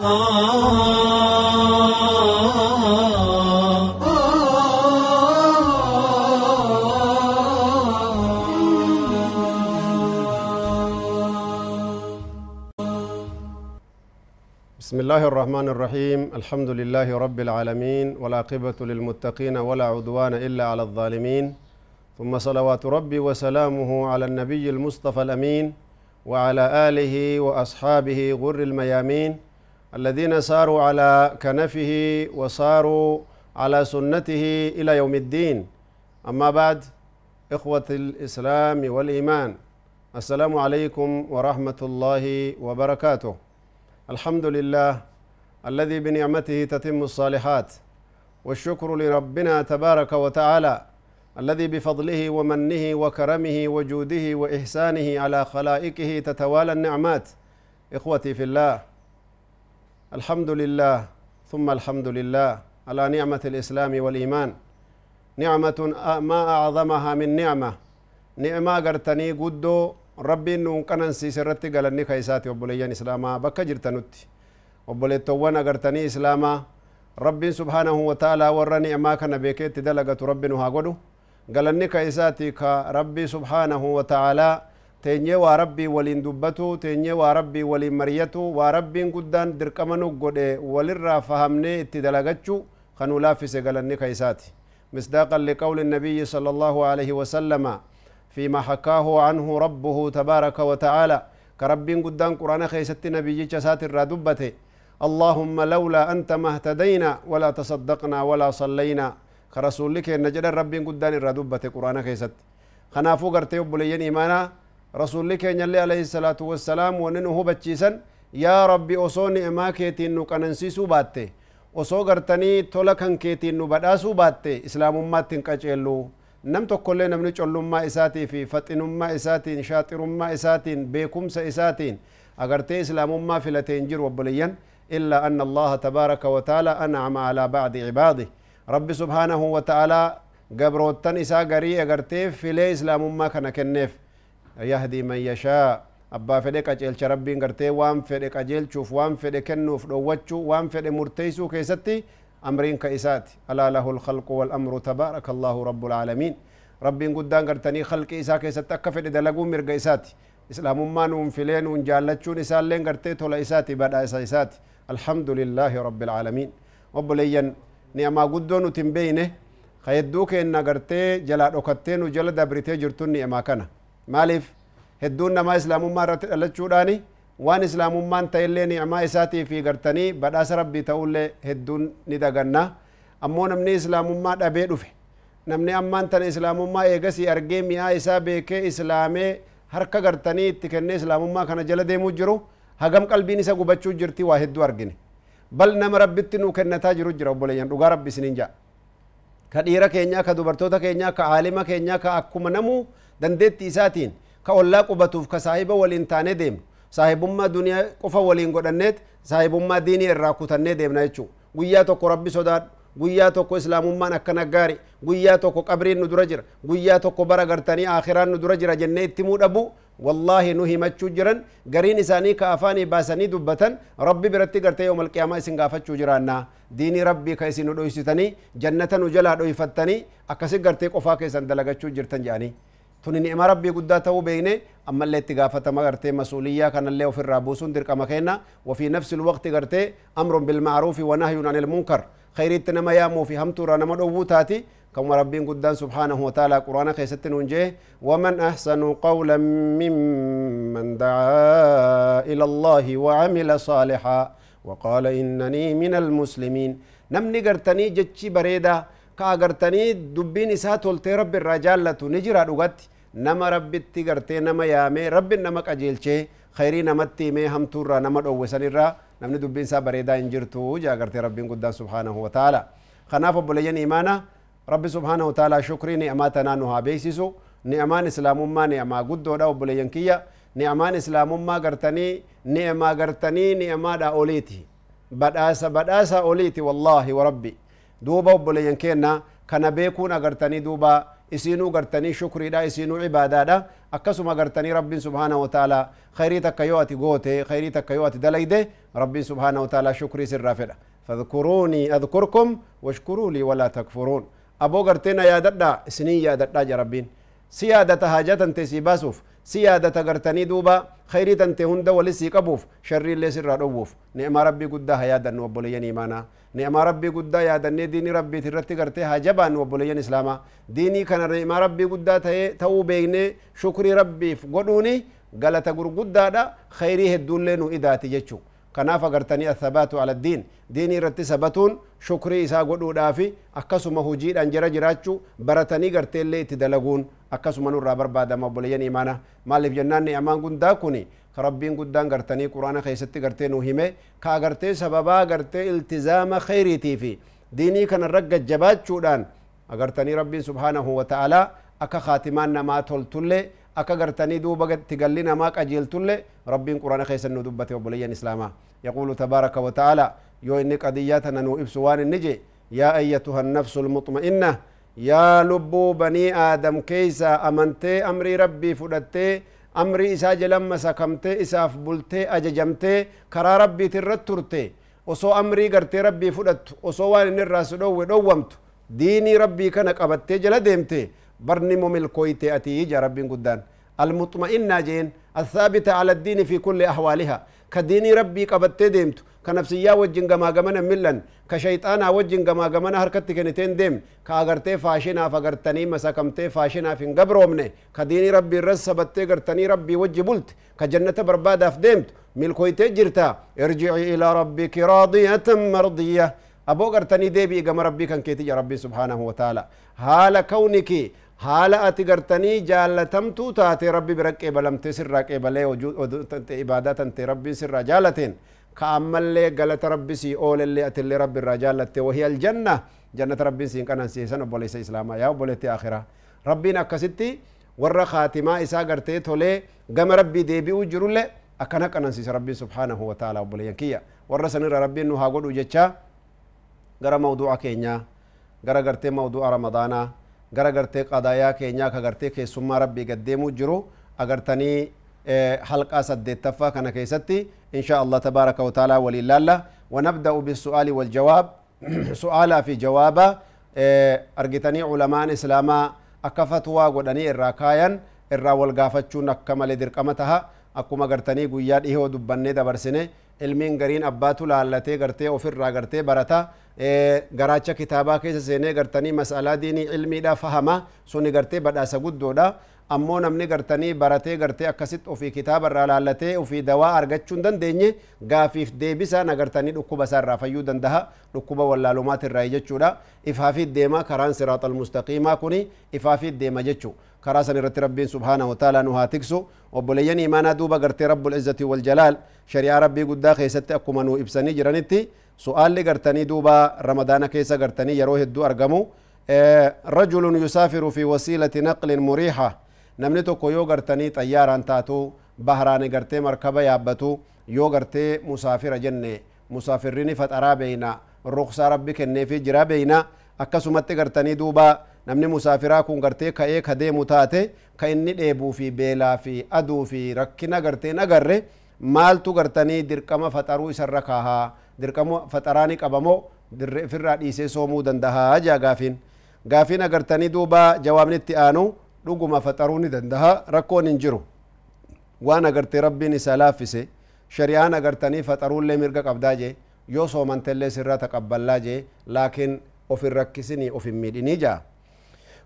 بسم الله الرحمن الرحيم. الحمد لله رب العالمين والعاقبة للمتقين ولا عدوان إلا على الظالمين. ثم صلوات ربي وسلامه على النبي المصطفى الأمين وعلى آله وأصحابه غر الميامين. الذين ساروا على كنفه وصاروا على سنته إلى يوم الدين. أما بعد إخوة الإسلام والإيمان السلام عليكم ورحمة الله وبركاته. الحمد لله الذي بنعمته تتم الصالحات والشكر لربنا تبارك وتعالى الذي بفضله ومنه وكرمه وجوده وإحسانه على خلائقه تتوالى النعمات. إخوتي في الله الحمد لله ثم الحمد لله على نعمة الإسلام والإيمان. نعمة ما أعظمها من نعمة. نعمة قرتني قدو ربي نون قنن سي سرتي قلني خيساتي وبليان إسلاما بك جرتنوتي. وبلي توانا قرتني إسلاما ربي سبحانه وتعالى ورني ما كان بيكيت دلقة ربي نها قدو. قلني خيساتي ربي سبحانه وتعالى teenyee waa rabbii waliin dubbatu teenyee waa rabbii waliin mariyatu waa rabbiin guddaan dirqama nu godhe walirraa fahamnee itti dalagachu kanuu laaffise galanni ka isaati misdaaqan liqawli النبي صلى الله عليه وسلم فيما حكاه عنه ربه تبارك وتعالى كرب قدام قرآن خيست نبي جسات الردبته اللهم لولا أنت ما اهتدينا ولا تصدقنا ولا صلينا كرسول لك نجد رب قدام الردبته قرآن خيست خنافو قرتي بليين إيمانا رسول لك يلي عليه الصلاة والسلام وننه بچيسا يا ربي أصوني إما كيتين نقننسيسو باتي osoo gartanii tola kan keetiin nu badhaasuu baatte islaamummaatti hin qaceellu nam tokkollee namni collummaa isaatii fi faxinummaa isaatiin shaaxirummaa isaatiin beekumsa isaatiin agartee islaamummaa filatee hin jiru obboleeyyan illaa anna allaha tabaaraka wataala an'ama alaa bacdi cibaadi rabbi subhaanahu wataalaa gabroottan isaa garii agartee filee islaamummaa kana kenneef yahdii man yashaa abbaa fedhe qaceelcha rabbiin gartee waan fedhe qajeelchuuf waan fedhe kennuuf dhowwachuu waan fedhe murteeysuu keessatti amriin ka isaati alaa lahu lkhalqu walamru tabaaraka allahu rabu lcaalamiin rabbiin guddaan gartanii khalqi isaa keessatti akka fedhe dalaguu mirga isaati islaamummaa nuun filee nuun jaallachuun isaalleen gartee tola isaati badhaasa isaati alhamdu lillaahi rabi lcaalamiin obboleeyyan ni'amaa guddoo nuti hin beeyne ka hedduu keenna gartee jalaa dhokattee nu jala dabritee jirtun ni'amaa kana maaliif hedduun namaa islaamummaa irratti dhalachuudhaani waan islaamummaan ta'ellee ni'maa isaatii fi gartanii badhaasa rabbii ta'ullee hedduun ni daganna ammoo namni islaamummaa dhabee dhufe namni ammaan tana islaamummaa eegasii argee mi'aa isaa beekee islaamee harka gartanii itti kennee islaamummaa kana jala deemuu jiru hagam qalbiin isa gubachuu jirti waa hedduu argine bal nama rabbitti nuu kennataa jiru jira obboleeyyan dhugaa rabbi isinin jaa ka dhiira keenyaa ka dubartoota keenyaa ka aalima keenyaa ka akkuma namuu dandeetti isaatiin ka ollaa qubatuuf ka saahiba waliin taanee deemnu saahibummaa duniyaa qofa waliin godhanneet saahibummaa diinii irraa kutannee deemna jechuu guyyaa tokko rabbi sodaadhu guyyaa tokko islaamummaan akkana gaari guyyaa tokko qabriin nu dura jira guyyaa tokko bara gartanii aakiraan nu dura jira jennee itti muudhabu wallaahi nu himachuu jiran gariin isaanii ka afaanii baasanii dubbatan rabbi biratti gartee yoom alqiyaamaa isin gaafachuu jiraannaa diinii rabbii ka isin nu dhoysitanii jannata nu jalaa dhoyfattanii akkasi gartee qofaa keessan dalagachuu jirtan jedhanii tuni ni'ima rabbii guddaa ta'uu beeyne ammallee itti gaafatama gartee masuuliyyaa kanallee ofirraa buusuun dirqama kenna wafii nafsi lwaqti gartee amrun bilmacruufi wanahyun an ilmunkar khayriitti nama yaamuu fi hamtuurraa nama dhowwuu taati كما ربين قدان سبحانه وتعالى قرآن خيست ننجيه ومن أحسن قولا ممن دعا إلى الله وعمل صالحا وقال إنني من المسلمين نمني قرتني جتشي بريدا ka agartanii dubbiin isaa toltee rabbi irraa jaallatu ni jira dhugatti nama rabbitti gartee nama yaamee rabbin nama qajeelchee khayrii namatti himee hamtuurraa nama dhowwisan irraa namni dubbiin isaa bareedaa hin jirtu jaa gartee rabbiin guddaan subhaanahu wataala kanaaf obboleeyyan imaana rabbi subhaanahu wataala shukrii ni'amaa tanaa nu haa beeysisu ni'amaan islaamummaa ni'amaa guddoodha obboleeyyan kiyya ni'amaan islaamummaa gartanii ni'amaa gartanii ni'amaadha oliiti badhaasa badhaasa oliiti wallaahi wa rabbi duuba obboleeyyan keenna kana beekuun agartanii duuba isinuu gartanii shukriidha isinuu cibaadaadha akkasuma gartanii rabbiin subhaana wataala khayrii takka yoo ati goote khayrii takka yoo ati dalayde rabbiin subhaana wataala shukrii sirraa fedha fadkuruunii adkurkum washkuruu lii walaa takfuruun aboo garteena yaadadha isinii yaadadha ja rabbiin si yaadata haajaa tante sii baasuuf khayrii tante hunda walis sii qabuuf sharrii illee sirraa dhowwuuf ni'maa rabbii guddaa haa yaadannu obboleeyyan imaanaa ni'maa rabbii guddaa yaadannee diinii rabbiit irratti gartee haa jabaannu obboleeyyan islaamaa diinii kana ni'maa rabbii guddaa ta'ee ta'uu beeknee shukrii rabbiif godhuuni galata gurguddaadha khayrii hedduullee nu idaati jechuu kanaaf agartanii athabaatu ala diin diinii irratti sabatuun shukrii isaa godhuudhaafi akkasuma hujiidhaan jira jiraachuu baratanii garteellee itti akkasuma nurraa barbaadama obboleeyyan imaana maaliif jennaan ni'amaan guddaa kuni ka rabbiin guddaan gartanii quraana keessatti gartee nu hime ka agartee sababaa gartee iltizaama khayriitii fi diinii kanarra gajjabaachuudhaan agartanii rabbiin subhaanahu wa ta'aalaa akka kaatimaan namaa toltullee akka gartanii duuba itti galli namaa qajeeltulle rabbiin quraana keessan nu dubbate obboleeyyan islaamaa yaquulu tabaaraka wa ta'ala yoo inni qadiyyaa tana nu ibsu waan inni je yaa ayyatuha annafsu lmuxma'inna يا لبو بني آدم كيسا أمنت أمري ربي فدت أمري إسا جلم مسكمت إساف بلت أججمت كرا ربي ترت ترت وصو أمري قرت ربي فدت وصو والن الرأس دو دومت ديني ربي كانك أبت جل ديمت برني ممل كويت أتي جا ربي قدان المطمئن ناجين الثابتة على الدين في كل أحوالها كديني ربي قبت ديمت. كنفسيا وجن قما قمنا ملن. كشيطانا وجن قما قمنا هركت كنتين ديم. كاغرتي فاشنا فغرتني مساكمتي فاشنا في قبرومني كديني ربي رسبتي غرتني ربي وجه بلت. كجنة بربادة في ديمت. ملكويتي جرتا ارجعي إلى ربك راضية مرضية. أبو غرتني ديبي قم ربي كان كيتي ربي سبحانه وتعالى. حال كونك haala ati gartanii jaalatamtuu taate rabbi bira qeebalamtee sirraa qeebalee ibaadaa tante rabbiin sirraa jaalateen ka ammallee galata rabbi sii oolellee atillee rabbi irraa jaalatte wahi aljanna jannata rabbiin siin qanansiisan obboleessa islaamaa yaa obboleetti akhiraa rabbiin akkasitti warra kaatimaa isaa gartee tolee gama rabbii deebi'uu jirullee akkana qanansiisa rabbiin subhaanahu wa ta'ala obboleeyyan kiyya warra sanirra rabbiin nu haa godhu jechaa gara mawduuca keenyaa gara gartee mawduuca ramadaanaa gara gartee qadaayaa keenyaa ka gartee keessummaa rabbii gaddeemuu jiru agartanii saddeettaffaa kana keessatti insha allah tabaaraka wa ta'ala waliin laalla wanabda'u bisu'aali waljawaab su'aalaa fi jawaaba argitanii culamaan islaamaa akka fatwaa godhanii irraa kaayan irraa wal akkuma gartanii guyyaa dhihoo dubbannee dabarsine ilmiin gariin abbaatu laallatee gartee ofirraa gartee barata garaacha kitaabaa keessa seenee gartanii masalaa diinii ilmiidha fahama suni gartee badhaasa guddoodha ammoo namni gartanii baratee gartee akkasitti ofii kitaaba irraa laallatee ofii dawaa argachuu hin dandeenye gaafiif deebisaan agartanii dhukkuba isaa irraa fayyuu dandaha dhukkuba wallaalumaat irraa jechuudha ifaafiit deema karaan siraat almustaqiimaa kuni ifaafiit deema jechuu karaa san irratti rabbiin subhaana wa taala nu haa tiksu obboleeyyan imaanaa duuba gartee rabbul izzati wal jalaal shari'aa rabbii guddaa keessatti akkuma nu ibsanii jiranitti su'aalli gartanii duuba ramadaana keessa gartanii yeroo hedduu argamu rajulun yusaafiru fi wasiilati naqlin muriixa namni tokko yoo gartanii xayyaaraan taatu bahraani gartee markaba yaabbatu yoo gartee musaafira jenne musaafirrini faxaraa beeyna ruksaa rabbi kenneefi jira beeyna akkasumatti gartanii duuba namni musaafiraa kun gartee ka'ee ka deemu taate ka inni dheebuu fi beelaa fi aduu fi rakkina gartee nagarre maaltu gartanii dirqama faxaruu isarra kaahaa dirqama faxaraani qabamoo ofirraa dhiisee soomuu dandahaa jaa gaafiin gaafiin agartanii duuba jawaabni aanu dhuguma faxaruu ni dandaha rakkoon hin jiru waan agartee rabbiin isaa laaffise shari'aan agartanii faxaruullee mirga qabdaa jee yoo soomantellee sirraa taqabballaa jee laakiin of hin rakkisinii of hin miidhinii jaa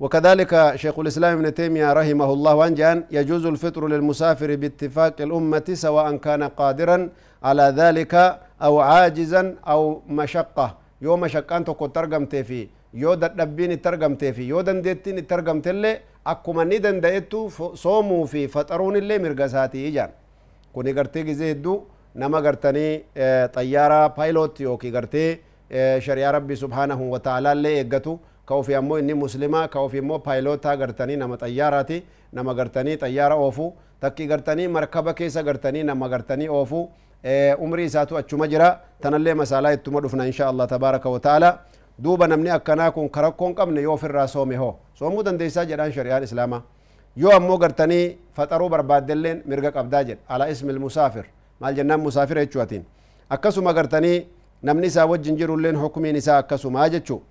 وكذلك شيخ الإسلام ابن تيمية رحمه الله وانجان يجوز الفطر للمسافر باتفاق الأمة سواء كان قادرا على ذلك أو عاجزا أو مشقة يوم مشقان تكو ترقمتي في يو دبين ترقمتي في يو دندتين ترقمت اللي أكما ندن دايتو صوموا في فطرون اللي مرقساتي إيجان. كوني قرتي جزيدو نما قرتني طيارة بايلوت يوكي قرتي شريعة ربي سبحانه وتعالى اللي إيقتو. كوفي أمو إني مسلمة كوفي أمو بايلوتا قرتني نما طياراتي نما قرتني طيارة أوفو. تكي قرتني مركبة كيسا قرتني نما قرتني أوفو. umrii isaatu achuma jira tanallee masaalaa ittuma dhufna insha tabaaraka wa taala duuba namni akkanaa kun karakkoon qabne yoo ofirraa soome hoo soomuu dandeeysaa jedhaan shari'aan islaamaa yoo ammoo gartanii faxaruu barbaaddelleen mirga qabdaa jedha ala ismi ilmusaafir maal jennaan musaafira jechuatiin akkasuma gartanii namni isaa wajjin jirulleen hukumiin isaa akkasumaa jechuu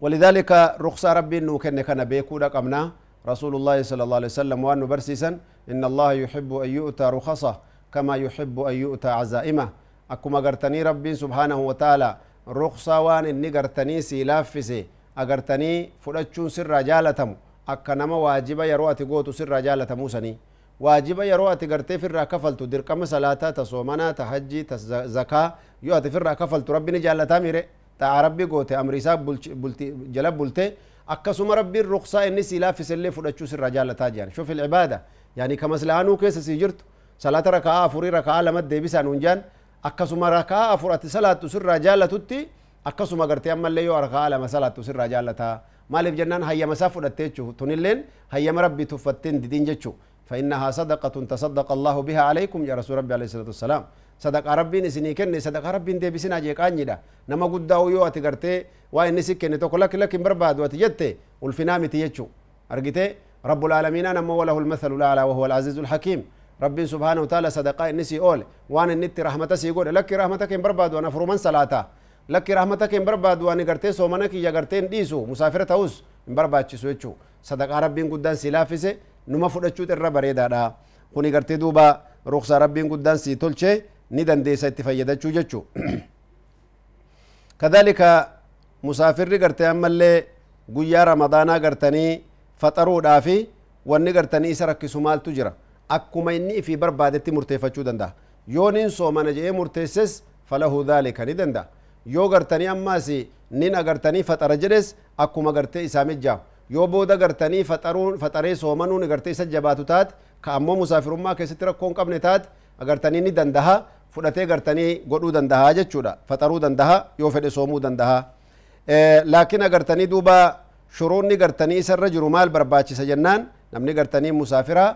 ولذلك رخصة ربي إنه كان كان بيكودا قمنا رسول الله صلى الله عليه وسلم وأنه برسيسا إن الله يحب أن يؤتى رخصه كما يحب أن يؤتى عزائمه أكما قرتني ربي سبحانه وتعالى رخصة وان اني قرتني سيلافسي أقرتني فلتشون سر جالتم أكنما واجب يروات قوتو سر جالتمو سني واجب يروات قرتي فر كفلتو در كم صلاة تصومنا تهجي تزكاة يوات فر كفلتو ربي نجالتا ميري تا ربي قوتي أمر ساب بلت جلب بلتي أكسوم ربي الرخصة اني سيلافسي اللي فلتشو سر جالتا جان شوف العبادة يعني كمسلحانو كيس سيجرت صلاة ركعة فوري ركعة لمد ديبسان ونجان akkasuma rakaa afur ati salaattu sirraa jaalatutti akkasuma gartee ammallee yoo rakaa lama salaattu sirraa jaalataa maaliif jennaan? Hayyama isaa fudhatte jechuu tunilleen hayyama rabbii tuffatteen didin jechuu. فإنها صدقة تصدق الله بها عليكم يا رسول ربي عليه الصلاة والسلام صدقة ربي نسني كن صدقة ربي دي بسنا جيك أنجدا نما قد داو يو أتغرتي واي نسي كن توكو لك لك برباد وتجتي والفنامي تيجو أرجتي رب العالمين أنا وله المثل الأعلى وهو العزيز الحكيم ربي سبحانه وتعالى صدقاء نسي أول وان النت رحمته سيقول لك رحمتك برباد وأنا فرمان صلاته lakki rahmata keen barbaadu waan gartee soomana kiyya gartee hin dhiisu musaafira ta'us hin barbaachisu jechuu sadaqaa rabbiin guddaan si laaffise numa fudhachuut irra bareedaadha kuni gartee duuba ruksaa rabbiin guddaan si tolchee ni dandeessa itti fayyadachuu jechuu kadhalika musaafirri gartee ammallee guyyaa ramadaanaa gartanii faxaruudhaa fi wanni akkuma inni ifii barbaadetti murteeffachuu danda'a yooniin soomana jedhee murteesses falahu dhaalika ni danda'a yoo gartanii ammaas nin agartanii faxara jedhes akkuma gartee isaa mijjaamu yoo booda gartanii faxaree soomanuun gartee isa jabaatu taate ka ammoo musaafirummaa keessatti rakkoon qabne taate agartanii ni dandaha fudhatee gartanii godhuu dandaha jechuudha faxaruu dandaha yoo fedhe soomuu dandaha laakiin agartanii duuba shuruunni gartanii isarra jiru maal barbaachisa jennaan namni gartanii musaafira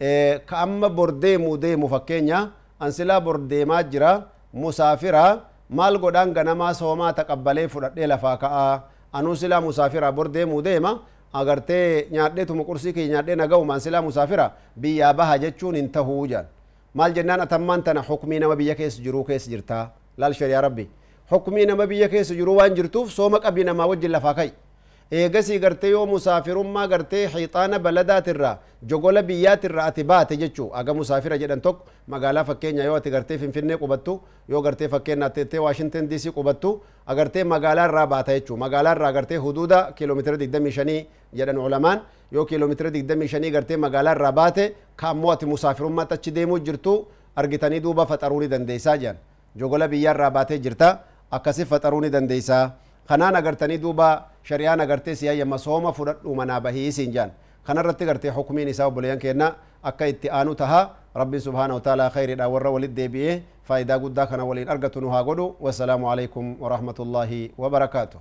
ka amma bor deemuu deemu fakkeenya ansilaa bor deemaa jira musaafira maal godhaan ganamaa soomaa taqabbalee fudhadhee lafaa ka'a anuu silaa musaafira bor deemuu deema agartee nyaadheetuma qursii kiyya nyaadhee naga'umaan silaa musaafira biyyaa baha jechuun hin tahuu jedhan maal jennaan atammaan tana xukmii nama biyya keessa jiruu keessa jirtaa laal shariyaa rabbi xukmii nama biyya keessa jiruu waan jirtuuf sooma qabii namaa wajjin lafaa ka'i eegasii gartee yoo musaafirummaa gartee xiixaana baladaatirraa jogola biyyaatirraa ati baate jechuu aga musaafira jedhan tokko magaalaa fakkeenya yoo ati gartee finfinnee qubattu yoo gartee fakkeenya teettee waashinten diisii qubattu agartee magaalaa irraa baata jechuu magaalaa irraa gartee huduuda kiiloomeetira 25 jedhan ulamaan yoo kiiloomeetira 25 gartee magaalaa irraa baate kaammoo ati musaafirummaatti achi deemuu jirtu argitanii duuba faxaruu ni dandeeysaa jedhan jogola biyyaa irraa baatee jirta akkasi faxaruu ni dandeeysaa kanaan agartanii duuba shari'aan agartee si hayyama sooma fudhadhu manaa bahii isiin jaan kanarratti gartee hukumiin isaa obboleeyyan keenna akka itti aanu taha rabbiin subhaana wa taala khayriidha warra walit deebi'ee faayidaa guddaa kana waliin argatu nu haa godhu wassalaamu alaikum warahmatullaahi wabarakaatu